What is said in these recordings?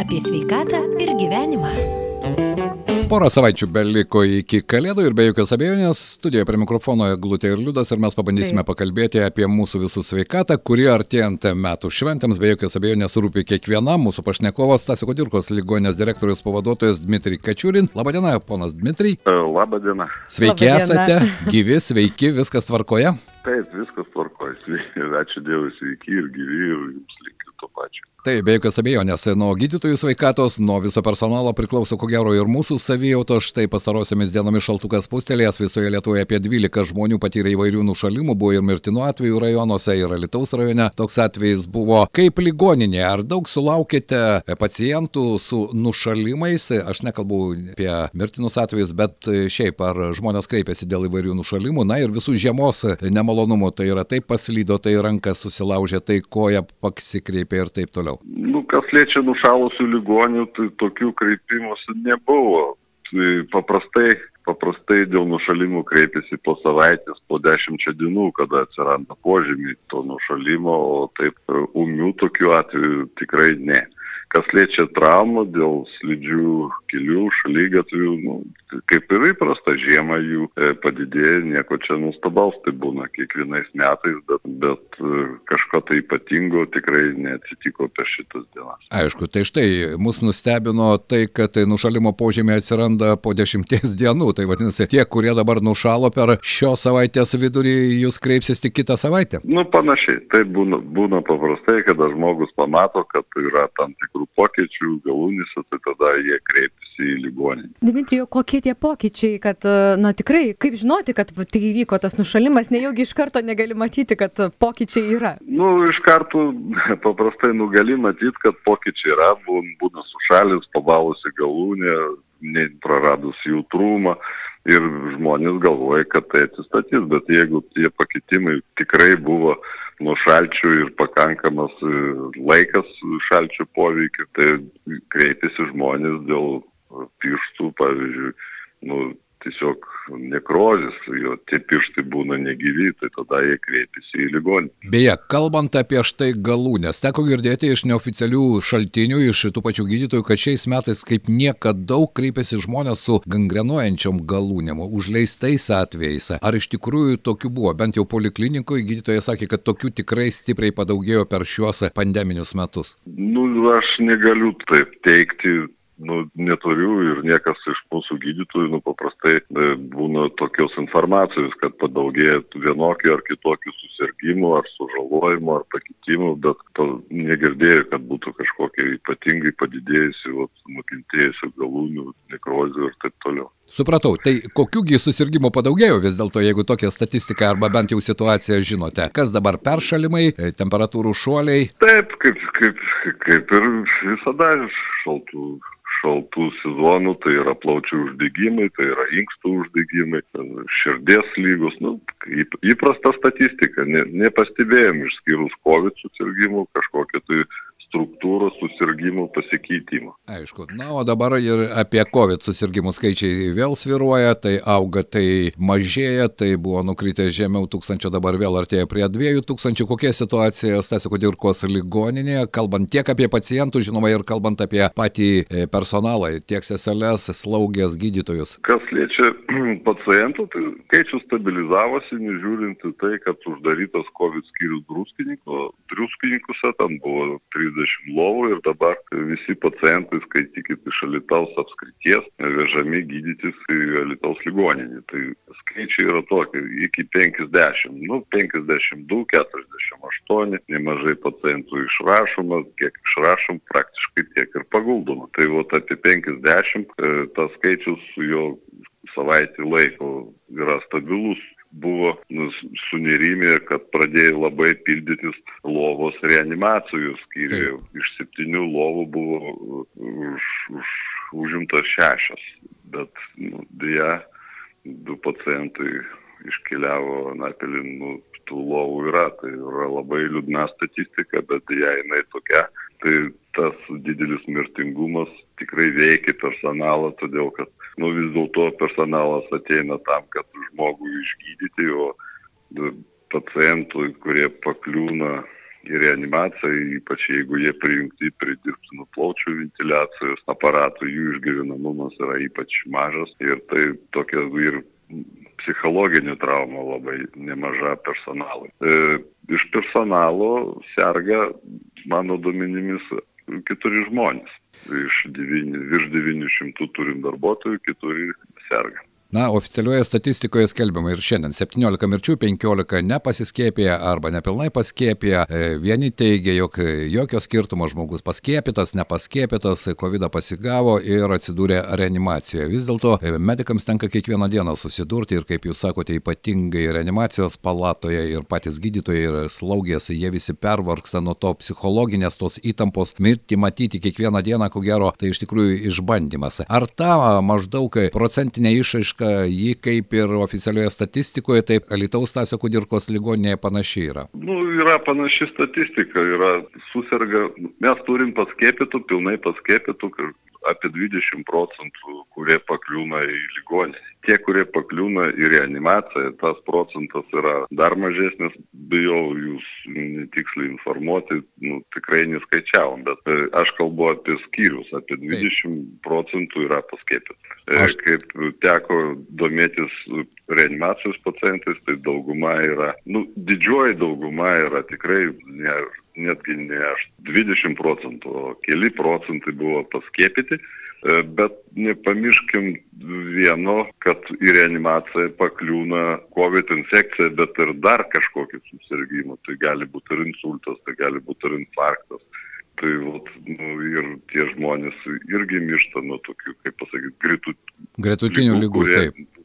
apie sveikatą ir gyvenimą. Porą savaičių beliko iki kalėdų ir be jokios abejonės studijoje prie mikrofono Glutė ir Liudas ir mes pabandysime Taip. pakalbėti apie mūsų visų sveikatą, kuri artėjant metų šventėms be jokios abejonės rūpi kiekvienam. Mūsų pašnekovas Tasiko Dirkos ligonės direktorius pavaduotojas Dmitrij Kačiulin. Labadiena, ponas Dmitrij. E, Labadiena. Sveiki Labadiena. esate, gyvi, sveiki, viskas tvarkoje? Taip, viskas tvarkoje. Ačiū Dievui, sveiki ir gyvi ir jums linkiu to pačio. Tai be jokios abejonės, nuo gydytojų sveikatos, nuo viso personalo priklauso ko gero ir mūsų savijauto. Štai pastarosiomis dienomis šaltukas pustelės visoje Lietuvoje apie 12 žmonių patyrė įvairių nušalimų, buvo ir mirtinų atvejų rajonuose, ir Alitaus rajone. Toks atvejis buvo kaip ligoninė. Ar daug sulaukite pacientų su nušalimais? Aš nekalbu apie mirtinus atvejus, bet šiaip ar žmonės kreipiasi dėl įvairių nušalimų. Na ir visų žiemos nemalonumų. Tai yra taip paslydo, tai ranką susilaužė, tai koja pasikreipė ir taip toliau toliau? Nu, kas liečia nušalusių ligonių, tai tokių kreipimųsi nebuvo. Tai paprastai, paprastai dėl nušalimų kreipiasi po savaitės, po dešimčia dienų, kada atsiranda požymiai to nušalimo, o taip umių tokių atvejų tikrai ne. Kas liečia traumų dėl slidžių kelių, šalygatvių, nu, kaip ir įprasta, žiemą jų e, padidėja, nieko čia nustabaus, tai būna kiekvienais metais, bet, bet e, kažko tai ypatingo tikrai neatsitiko per šitas dienas. Aišku, tai štai mus nustebino tai, kad tai nušalimo požymiai atsiranda po dešimties dienų, tai vadinasi, tie, kurie dabar nušalo per šios savaitės vidurį, jūs kreipsis tik kitą savaitę? Nu, panašiai, tai būna, būna paprastai, kada žmogus pamato, kad yra tam tikrų tikrų pokyčių galūnėse, tai tada jie kreipiasi į ligoninę. Dimitrijo, kokie tie pokyčiai, kad, e, na tikrai, kaip žinoti, kad tai įvyko tas nušalimas, nejaugi iš karto negali matyti, kad pokyčiai yra? Nu, iš karto paprastai nugali matyti, kad pokyčiai yra, būna sušalis, pavalusi galūnė, praradus jautrumą ir žmonės galvoja, kad tai atsistatys, bet jeigu tie pakitimai tikrai buvo nuo šalčių ir pakankamas e, laikas šalčių poveikiu, tai kreipiasi žmonės dėl pirštų, pavyzdžiui, nu, tiesiog nekrozis, jo tie pirštai būna negyvi, tai tada jie kreipiasi į ligonį. Beje, kalbant apie štai galūnės, teko girdėti iš neoficialių šaltinių, iš tų pačių gydytojų, kad šiais metais kaip niekada daug kreipiasi žmonės su gangrenuojančiom galūnėm, užleistais atvejais. Ar iš tikrųjų tokių buvo? Bent jau poliklinikoje gydytojai sakė, kad tokių tikrai stipriai padaugėjo per šiuos pandeminius metus. Nu, aš negaliu taip teikti nu, neturiu ir niekas iš mūsų gydytojų, nu, paprastai e, būna tokios informacijos, kad padaugėja vienokių ar kitokių susirgymų, ar sužalojimų, ar pakitimų, bet to negirdėjau, kad būtų kažkokia ypatingai padidėjusi, nukentėjusių galūnių, nekrozių ir taip toliau. Supratau, tai kokiųgi susirgymų padaugėjo vis dėlto, jeigu tokią statistiką arba bent jau situaciją žinote? Kas dabar peršalimai, e, temperatūrų šuoliai? Taip, kaip, kaip, kaip ir visada šaltų šaltų sezonų, tai yra plaučių uždegimai, tai yra inkstų uždegimai, širdies lygos, nu, įprasta statistika, ne, nepastebėjom išskyrus COVID susirgymų kažkokią tai struktūros susirgymų pasikeitimo. Aišku, na, o dabar ir apie COVID susirgymų skaičiai vėl sviruoja, tai auga, tai mažėja, tai buvo nukritę žemiau tūkstančio, dabar vėl artėja prie dviejų tūkstančių. Kokia situacija Stasio Dirkos ligoninėje, kalbant tiek apie pacientų, žinoma, ir kalbant apie patį e, personalą, tiek seselės, slaugės, gydytojus? Kas liečia pacientų, tai skaičius stabilizavosi, nežiūrint į tai, kad uždarytas COVID skyrius druskininkose, ten buvo 30 30 lovų ir dabar visi pacientai, skaitykit iš Alitaus apskrities, vežami gydytis į Alitaus ligoninį. Tai skaičiai yra tokie, iki 50, nu 52, 48, nemažai pacientų išrašoma, kiek išrašom, praktiškai tiek ir paguldoma. Tai vat apie 50 e, tas skaičius jo savaitį laiko yra stabilus buvo sunerimę, kad pradėjo labai pildytis lovos reanimacijų skyriai. Iš septynių lovų buvo už, už, užimtas šešios, bet nu, dėja du pacientai iškeliavo Napelin, nu, tų lovų yra, tai yra labai liūdna statistika, bet dėja jinai tokia. Tai tas didelis mirtingumas tikrai veikia personalą, todėl kad nu, vis dėlto personalas ateina tam, kad žmogų išgydyti, o pacientui, kurie pakliūna į reanimaciją, ypač jeigu jie prijungti prie dirbtinų plaučių ventiliacijos aparatų, jų išgyvenamumas yra ypač mažas ir tai tokia ir psichologinių traumų labai nemaža personalui. E, iš personalo serga, mano duomenimis, keturi žmonės. Iš 9, virš 900 turim darbuotojų, keturi serga. Na, oficialioje statistikoje skelbiama ir šiandien 17 mirčių, 15 nepasiskėpė arba nepilnai paskėpė. E, vieni teigia, jog jokio skirtumo žmogus paskėpytas, nepaskėpytas, COVID pasigavo ir atsidūrė reanimacijoje. Vis dėlto e, medikams tenka kiekvieną dieną susidurti ir, kaip jūs sakote, ypatingai reanimacijos palatoje ir patys gydytojai ir slaugės, jie visi pervarksta nuo to psichologinės tos įtampos. Mirti matyti kiekvieną dieną, ko gero, tai iš tikrųjų išbandymas. Ar ta maždaug procentinė išaiška visiška, ji kaip ir oficialioje statistikoje, taip Alitaus Stasio Kudirkos ligoninėje panašiai yra. Nu, yra panaši statistika, yra susirga, mes turim paskėpytų, pilnai paskėpytų, apie 20 procentų, kurie pakliūna į ligoninę. Tie, kurie pakliūna į reanimaciją, tas procentas yra dar mažesnis, bijau jūs netiksliai informuoti, nu, tikrai neskaičiavom, bet e, aš kalbu apie skyrius, apie 20 procentų yra paskėpyti. E, aš... Kaip teko domėtis reanimacijos pacientais, tai dauguma yra, nu, didžioji dauguma yra tikrai ne, netgi ne 20 procentų, o keli procentai buvo paskėpyti, e, bet nepamirškim vieno, kad į reanimaciją pakliūna COVID infekcija, bet ir dar kažkokį susirgymą. Tai gali būti ir insultas, tai gali būti ir infarktas. Tai vat, nu, ir tie žmonės irgi miršta nuo tokių, kaip pasakyti, gretutinių lygų. lygų kurie, taip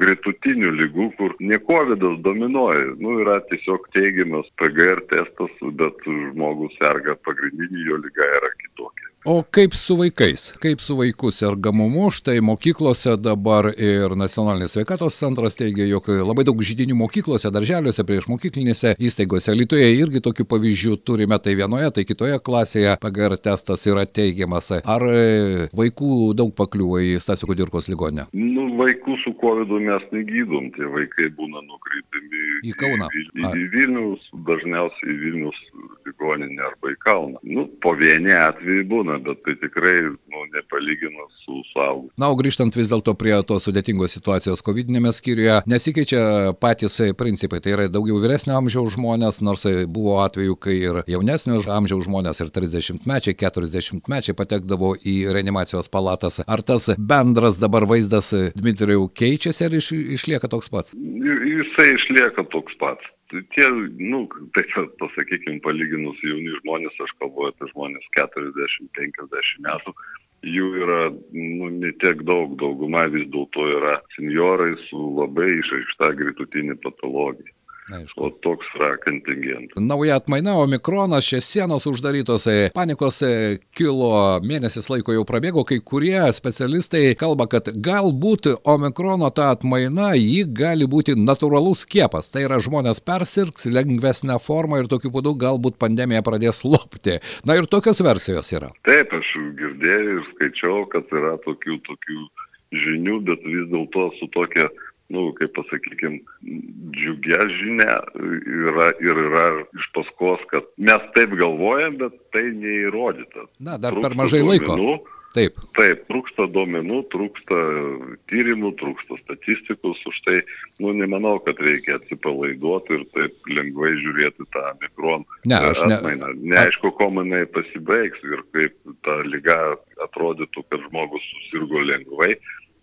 gretutinių lygų, kur ne COVID dominuoja. Nu, yra tiesiog teigiamas PGR testas, bet žmogus serga pagrindinį jo lyga yra kitokia. O kaip su vaikais? Kaip su vaikų sergamumu? Štai mokyklose dabar ir Nacionalinis sveikatos centras teigia, jog labai daug žydinių mokyklose, darželiuose, prieš mokyklinėse įstaigose. Lietuvoje irgi tokių pavyzdžių turime, tai vienoje, tai kitoje klasėje PGR testas yra teigiamas. Ar e, vaikų daug pakliuvo į Stasio Kudirkos ligonę? Nu, vaikų su COVID mes negydom, tie vaikai būna nukreipiami į Kauną. Į, į, į Vilnius, dažniausiai į Vilnius ligoninę arba į Kauną. Nu, po vieni atvejai būna bet tai tikrai nu, nepalyginus su suaugusiu. Na, o grįžtant vis dėlto prie tos sudėtingos situacijos COVID-19 skyriuje, nesikeičia patys principai. Tai yra daugiau vyresnio amžiaus žmonės, nors buvo atveju, kai ir jaunesnio amžiaus žmonės, ir 30-mečiai, 40-mečiai patekdavo į reanimacijos palatas. Ar tas bendras dabar vaizdas Dmitrijau keičiasi ar iš, išlieka toks pats? Jisai išlieka toks pats tie, nu, tai pasakykime, palyginus jauni žmonės, aš kalbu apie žmonės 40-50 metų, jų yra nu, ne tiek daug, dauguma vis dėlto yra seniorai su labai išaišta gretutinė patologija. Aišku. O toks yra kontingentas. Nauja atmaina, omikronas, čia sienos uždarytos, e, panikos e, kilo mėnesis laiko jau prabėgo, kai kurie specialistai kalba, kad galbūt omikrono ta atmaina, ji gali būti natūralus skiepas. Tai yra žmonės persirgs lengvesnę formą ir tokiu būdu galbūt pandemija pradės lopti. Na ir tokios versijos yra. Taip, aš girdėjau ir skaičiau, kad yra tokių, tokių žinių, bet vis dėlto su tokia nu, kaip pasakykim, džiugia žinia yra ir yra iš paskos, kad mes taip galvojam, bet tai neįrodyta. Na, dar trūksta per mažai laiko. Duomenų, Taip. Taip, trūksta duomenų, trūksta tyrimų, trūksta statistikos, už tai, nu, nemanau, kad reikia atsipalaiduoti ir taip lengvai žiūrėti tą mikron. Ne, aš ne. Atmainą. Neaišku, kuo manai pasibaigs ir kaip ta lyga atrodytų, kad žmogus susirgo lengvai,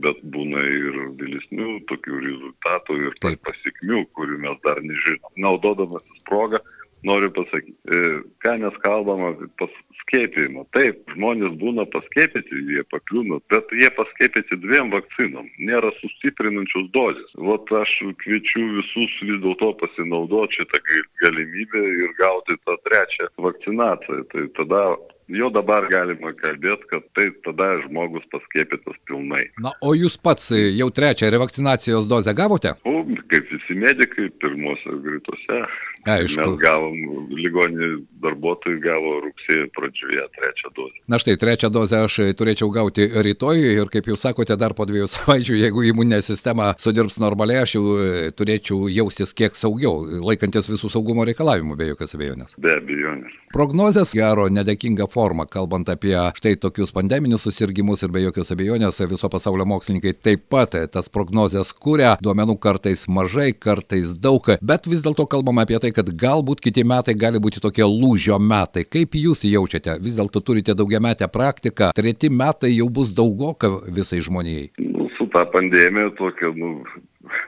bet būna ir vėlesnių tokių rezultatų ir Taip. pasiekmių, kurių mes dar nežinom. Naudodamasis progą, noriu pasakyti, e, ką mes kalbam apie paskėpimą. Taip, žmonės būna paskėpyti, jie pakliūna, bet jie paskėpyti dviem vakcinom, nėra sustiprinančios dozės. Vat aš kviečiu visus vis dėlto pasinaudoti šitą galimybę ir gauti tą trečią vakcinaciją. Tai tada jau dabar galima kalbėti, kad tai tada žmogus paskėpytas pilnai. Na, o jūs pats jau trečią revakcinacijos dozę gavote? O, kaip visi medikai, pirmosios greituose. Aišku. Mes gavom, ligoninė darbuotojai gavo rugsėjo pradžioje trečią dozę. Na štai, trečią dozę aš turėčiau gauti rytoj ir kaip jūs sakote, dar po dviejų savaičių, jeigu imuninė sistema sudirbs normaliai, aš jau e, turėčiau jaustis kiek saugiau, laikantis visų saugumo reikalavimų, be jokios abejonės. Be abejonės. Prognozės gero nedėkinga forma, kalbant apie štai tokius pandeminius susirgymus ir be jokios abejonės viso pasaulio mokslininkai taip pat tas prognozes kūrė, duomenų kartais mažai, kartais daug, bet vis dėlto kalbame apie tai, kad galbūt kiti metai gali būti tokie lūžio metai. Kaip jūs jaučiate? Vis dėlto turite daugiametę praktiką, treti metai jau bus daugoka visai žmonijai. Nu, su tą pandemija tokia, nu,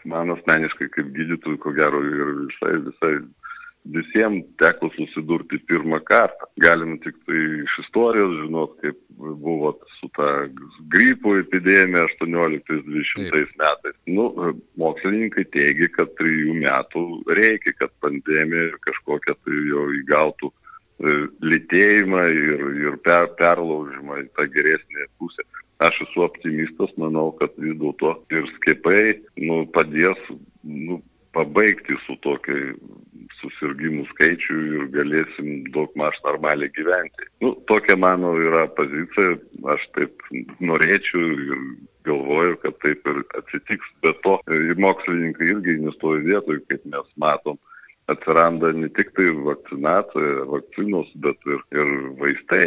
man asmeniškai kaip gydytojui, ko gero, ir visai, visai visiems teko susidurti pirmą kartą. Galim tik tai iš istorijos žinot, kaip buvo su ta gripo epidemija 18-20 metais. Nu, mokslininkai teigia, kad trijų metų reikia, kad pandemija kažkokią tai jau įgautų e, litėjimą ir, ir per, perlaužimą į tą geresnę pusę. Aš esu optimistas, manau, kad vis dėlto ir skiepai nu, padės nu, pabaigti su tokiai susirgymų skaičių ir galėsim daug maž normaliai gyventi. Nu, tokia mano yra pozicija, aš taip norėčiau ir galvoju, kad taip ir atsitiks. Be to, ir mokslininkai irgi nestovi vietoj, kaip mes matom. Atsiranda ne tik tai vakcinacija, vakcinos, bet ir, ir vaistai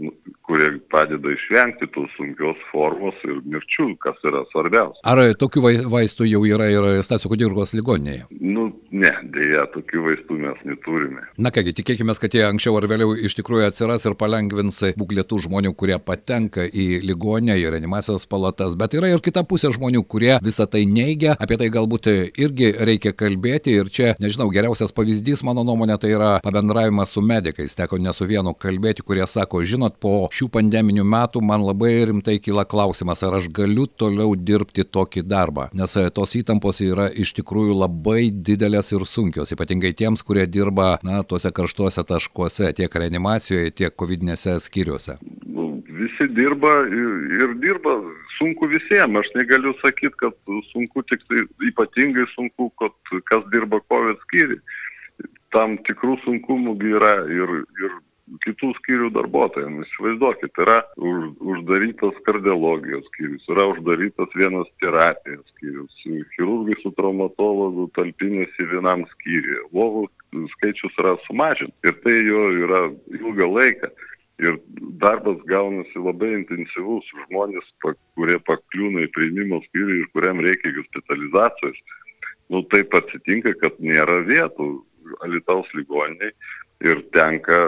nu, kurie padeda išvengti tų sunkios formos ir mirčių, kas yra svarbiausia. Ar tokių vaistų jau yra ir Stasio Kudirkos ligoninėje? Nu, ne, dėja, tokių vaistų mes neturime. Na kągi, tikėkime, kad jie anksčiau ar vėliau iš tikrųjų atsiras ir palengvins būklę tų žmonių, kurie patenka į ligoninę, į reanimacijos palatas, bet yra ir kita pusė žmonių, kurie visą tai neigia, apie tai galbūt irgi reikia kalbėti ir čia, nežinau, geriausias pavyzdys, mano nuomonė, tai yra pabendravimas su medikais, teko ne su vienu kalbėti, kurie sako, žinot, po šių pandeminių metų man labai rimtai kyla klausimas, ar aš galiu toliau dirbti tokį darbą, nes tos įtampos yra iš tikrųjų labai didelės ir sunkios, ypatingai tiems, kurie dirba, na, tuose karštuose taškuose, tiek reanimacijoje, tiek COVID-19 skyriuose. Nu, visi dirba ir, ir dirba sunku visiems. Aš negaliu sakyti, kad sunku tik tai ypatingai sunku, kad kas dirba COVID skyriui. Tam tikrų sunkumų yra ir, ir kitų skyrių darbuotojams. Įsivaizduokit, yra už, uždarytas kardiologijos skyrius, yra uždarytas vienas terapijos skyrius, chirurgai su traumatologu talpinėsi vienam skyriui, lovų skaičius yra sumažintas ir tai jo yra ilgą laiką. Ir darbas gaunasi labai intensyvus, žmonės, kurie pakliūna į priimimo skyrių ir kuriam reikia hospitalizacijos. Nu, taip atsitinka, kad nėra vietų Alitaus ligoniniai ir tenka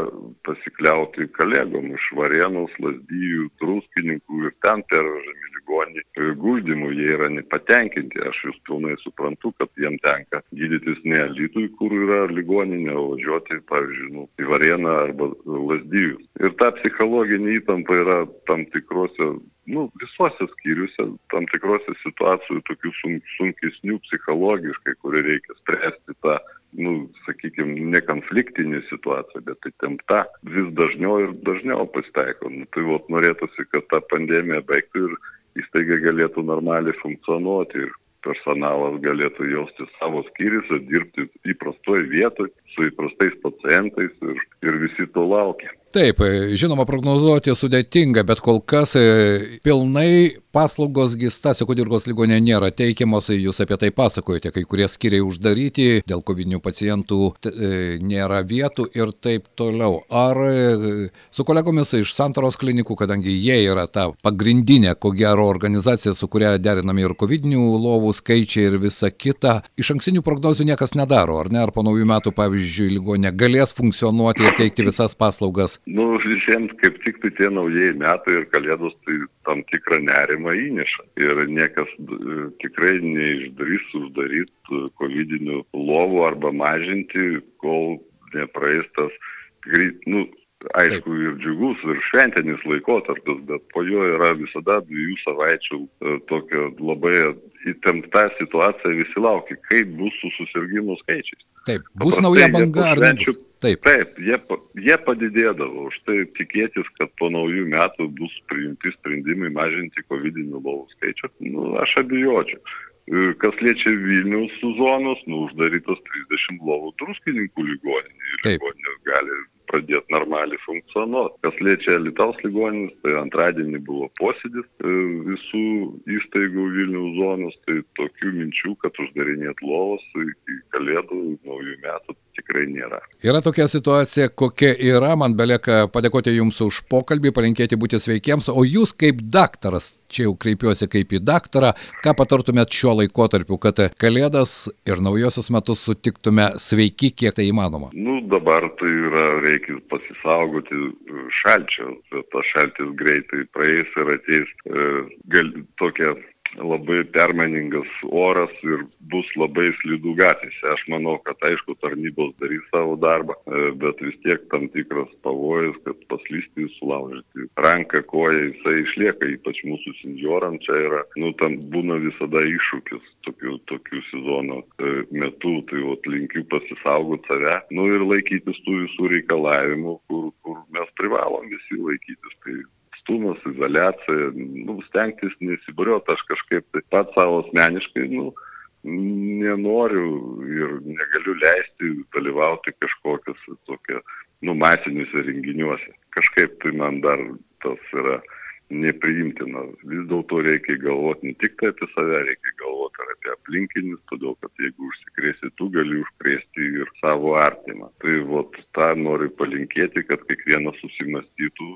pasikliauti kolegom iš Varėnos, Lasdyjų, Truskininkų ir ten pervežami ligonį guldymų, jie yra nepatenkinti. Aš jūs pilnai suprantu, kad jiem tenka gydytis ne Lytui, kur yra ligoninė, o važiuoti, pavyzdžiui, nu, į Varėną arba Lasdyjus. Ir ta psichologinė įtampa yra tam tikrose nu, visuose skyriuose, tam tikrose situacijų, tokių sun, sunkesnių psichologiškai, kurie reikia spręsti tą nu, sakykime, nekonfliktinė situacija, bet įtempta vis dažniau ir dažniau pasitaiko. Nu, tai vot norėtųsi, kad ta pandemija baigtų ir įstaiga galėtų normaliai funkcionuoti ir personalas galėtų jausti savo skyriuose, dirbti įprastoje vietoje, su įprastais pacientais ir, ir visi to laukia. Taip, žinoma, prognozuoti sudėtinga, bet kol kas e, pilnai paslaugos Stasio Kudirkos ligonė nėra teikiamos, jūs apie tai pasakojate, kai kurie skiriai uždaryti, dėl kovinių pacientų e, nėra vietų ir taip toliau. Ar e, su kolegomis iš Santaros klinikų, kadangi jie yra ta pagrindinė, ko gero, organizacija, su kuria derinami ir kovinių lovų skaičiai ir visa kita, iš ankstinių prognozių niekas nedaro, ar ne? Ar po naujų metų, pavyzdžiui, ligonė galės funkcionuoti ir teikti visas paslaugas? Nu, visiems kaip tik tai tie naujieji metai ir kalėdos tai tam tikrą nerimą įneša. Ir niekas e, tikrai neišdrys uždaryti kovidinių lovų arba mažinti, kol nepraeis tas, nu, aišku, Taip. ir džiugus, ir šventinis laikotarpis, bet po jo yra visada dviejų savaičių e, tokia labai įtempta situacija, visi laukia, kaip bus su susirgymų skaičiais. Taip, bus Paprastai nauja banga ar ne? Taip, Taip jie, jie padidėdavo, už tai tikėtis, kad po naujų metų bus priimti sprendimai mažinti COVID lovų skaičių, nu, aš abejočiau. E, kas liečia Vilniaus zonos, nu, uždarytos 30 lovų druskininkų ligoninė. Ligoninės gali pradėti normaliai funkcionuoti. Kas liečia Lietuvos ligoninės, tai antradienį buvo posėdis e, visų įstaigų Vilniaus zonos, tai tokių minčių, kad uždarinėti lovos iki kalėdų, naujų metų tikrai nėra. Yra tokia situacija, kokia yra, man belieka padėkoti Jums už pokalbį, palinkėti būti sveikiems, o Jūs kaip daktaras, čia jau kreipiuosi kaip į daktarą, ką patartumėt šiuo laikotarpiu, kad Kalėdas ir naujosius metus sutiktume sveiki, kiek tai įmanoma? Nu, dabar tai yra, reikia pasisaugoti šalčio, tas šaltis greitai praeis ir ateis e, gal, tokia labai permainingas oras ir bus labai slidų gatvėse. Aš manau, kad aišku, tarnybos darys savo darbą, e, bet vis tiek tam tikras pavojus, kad paslysti, sulaužyti ranką, koją, jisai išlieka, ypač mūsų senjoram čia yra, nu, tam būna visada iššūkis tokių, tokių sezono e, metu, tai o linkiu pasisaugoti save, nu ir laikytis tų visų reikalavimų, kur, kur mes privalom visi laikytis. Tai atstumas, izolacija, nu, stengtis nesiburiuoti, aš kažkaip tai pat savo asmeniškai, nu, nenoriu ir negaliu leisti dalyvauti kažkokius tokie, nu, masiniuose renginiuose. Kažkaip tai man dar tas yra nepriimtina. Vis dėlto reikia galvoti ne tik tai apie save, reikia galvoti ir apie aplinkinius, todėl kad jeigu užsikrėsi, tu gali užkrėsti ir savo artimą. Tai vot tą noriu palinkėti, kad kiekvienas susimastytų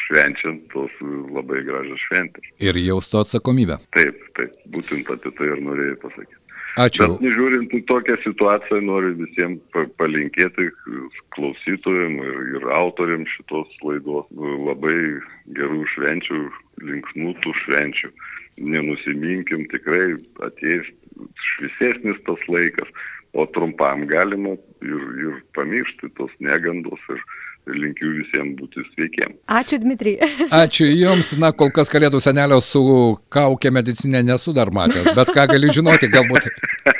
švenčiant tos labai gražios šventės. Ir jaustų atsakomybę. Taip, taip, būtent apie tai ir norėjau pasakyti. Ačiū. Bet nežiūrint į tokią situaciją, noriu visiems palinkėti klausytojams ir, ir autoriams šitos laidos labai gerų švenčių, linksmų tų švenčių. Nenusiminkim, tikrai ateis šviesesnis tas laikas, o trumpam galima ir, ir pamiršti tos negandos ir, linkiu visiems būti sveikiem. Ačiū, Dmitrijai. Ačiū Jums. Na, kol kas kalėdų senelio su kaukė medicinė nesu dar matęs, bet ką galiu žinoti, galbūt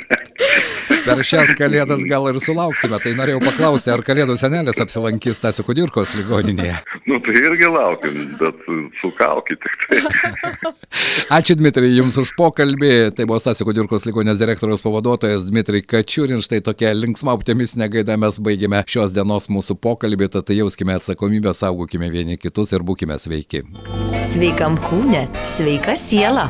per šias kalėdas gal ir sulauksime. Tai norėjau paklausti, ar kalėdų senelis apsilankys Tasio Kudirkos ligoninėje. Nu, tai irgi laukiam, bet sukaukit tik tai. Ačiū Dmitrijai Jums už pokalbį. Tai buvo Tasio Kudirkos ligoninės direktoriaus pavaduotojas Dmitrijai Kačiurin. Štai tokia linksma optimistinė gaida mes baigėme šios dienos mūsų pokalbį. Tad jauskime atsakomybę, saugokime vieni kitus ir būkime sveiki. Sveikam kūne, sveika siela.